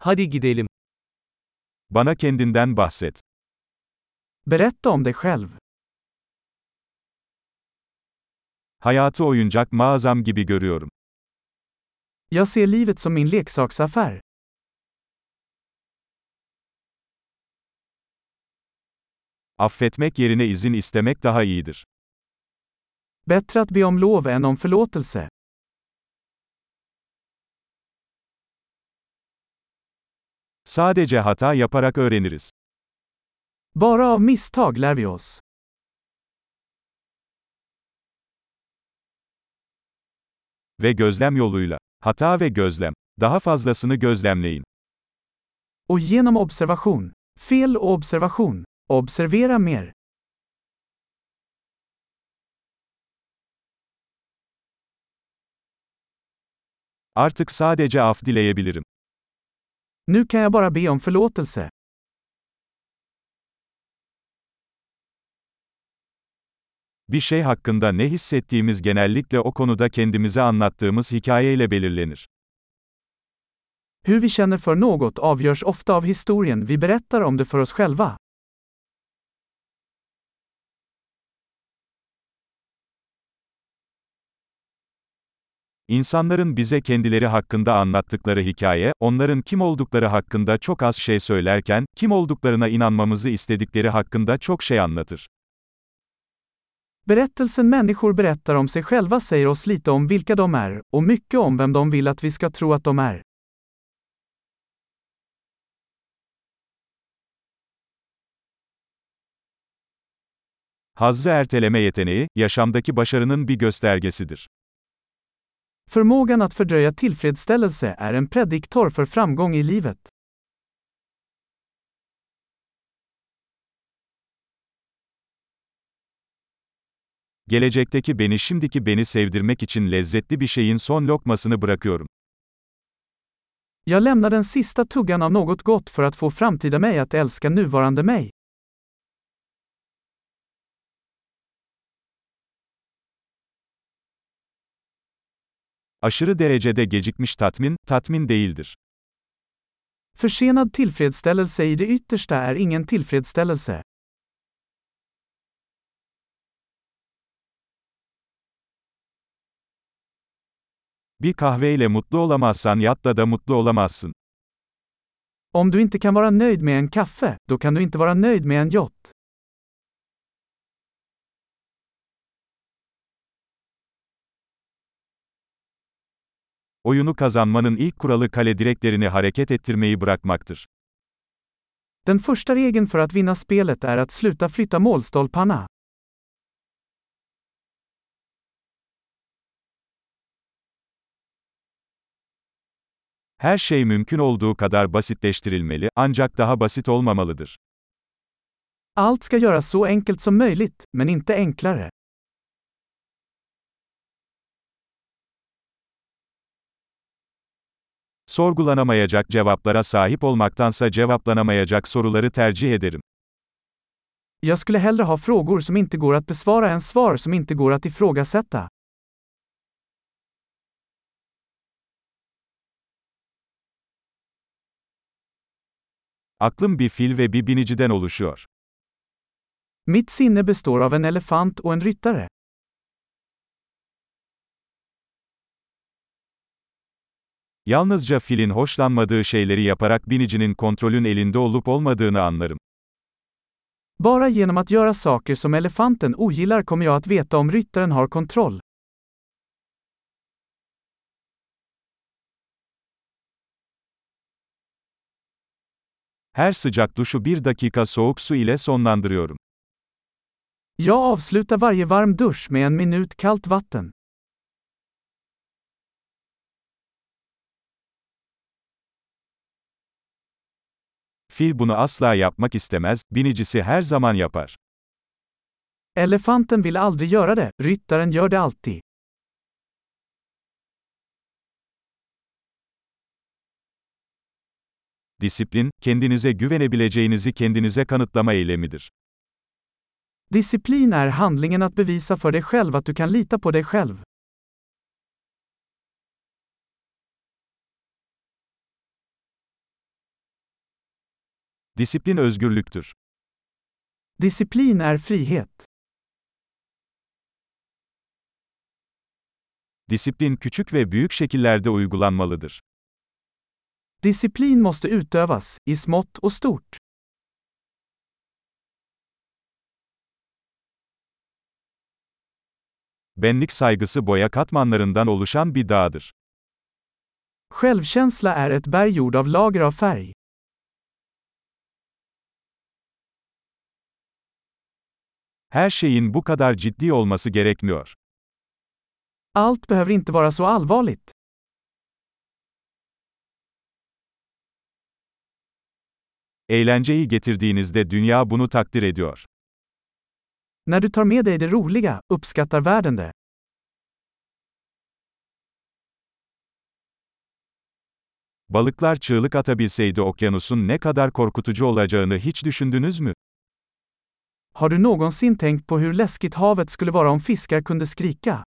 Hadi gidelim. Bana kendinden bahset. Berätta om dig själv. Hayatı oyuncak mağazam gibi görüyorum. Jag ser livet som min leksaksaffär. Affetmek yerine izin istemek daha iyidir. Bättre att be om lov än om förlåtelse. Sadece hata yaparak öğreniriz. Bara av misstag lär vi oss. Ve gözlem yoluyla. Hata ve gözlem. Daha fazlasını gözlemleyin. Och genom observation. Fel och observation. Observera mer. Artık sadece af dileyebilirim. Nu kan jag bara be om förlåtelse. Bir şey hakkında ne hissettiğimiz genellikle o konuda kendimize anlattığımız hikayeyle belirlenir. Hur vi känner för något avgörs ofta av historien vi berättar om det för oss själva. İnsanların bize kendileri hakkında anlattıkları hikaye, onların kim oldukları hakkında çok az şey söylerken, kim olduklarına inanmamızı istedikleri hakkında çok şey anlatır. Berättelsen människor berättar om sig själva säger oss lite om vilka de är, och mycket om vem de vill att vi ska tro att de är. Hazzı erteleme yeteneği, yaşamdaki başarının bir göstergesidir. Förmågan att fördröja tillfredsställelse är en prediktor för framgång i livet. Gelecekteki beni şimdiki beni sevdirmek için lezzetli bir şeyin son lokmasını bırakıyorum. Jag lämnar den sista tuggan av något gott för att få framtida mig att älska nuvarande mig. Aşırı derecede gecikmiş tatmin, tatmin değildir. Försenad tillfredsställelse i det yttersta är ingen tillfredsställelse. Bir kahveyle mutlu olamazsan yatla da mutlu olamazsın. Om du inte kan vara nöjd med en kaffe, då kan du inte vara nöjd med en yacht. Oyunu kazanmanın ilk kuralı kale direklerini hareket ettirmeyi bırakmaktır. Den första regeln för att vinna spelet är att sluta flytta målstolparna. Her şey mümkün olduğu kadar basitleştirilmeli, ancak daha basit olmamalıdır. Allt ska göras så enkelt som möjligt, men inte enklare. Sorgulanamayacak cevaplara sahip olmaktansa cevaplanamayacak soruları tercih ederim. Jag skulle hellre ha frågor som inte går att besvara än svar som inte går att ifrågasätta. Aklım bir fil ve bir biniciden oluşuyor. Mitt sinne består av en elefant och en ryttare. Yalnızca filin hoşlanmadığı şeyleri yaparak binicinin kontrolün elinde olup olmadığını anlarım. Bara genom att göra saker som elefanten ogillar kommer jag att veta om ryttaren har kontroll. Her sıcak duşu bir dakika soğuk su ile sonlandırıyorum. Jag avslutar varje varm dusch med en minut kallt vatten. Fil bunu asla yapmak istemez, binicisi her zaman yapar. Elefanten vill aldrig göra det, ryttaren gör det alltid. Disiplin, kendinize güvenebileceğinizi kendinize kanıtlama eylemidir. Disciplin är handlingen att bevisa för dig själv att du kan lita på dig själv. Disiplin özgürlüktür. Disciplin är frihet. Disiplin küçük ve büyük şekillerde uygulanmalıdır. Disciplin måste utövas, i smått och stort. Benlik saygısı boya katmanlarından oluşan bir dağdır. Självkänsla är ett berg gjord av lager av färg. Her şeyin bu kadar ciddi olması gerekmiyor. Allt behöver inte vara så allvarligt. Eğlenceyi getirdiğinizde dünya bunu takdir ediyor. När du tar med dig det roliga, uppskattar världen det. Balıklar çığlık atabilseydi okyanusun ne kadar korkutucu olacağını hiç düşündünüz mü? Har du någonsin tänkt på hur läskigt havet skulle vara om fiskar kunde skrika?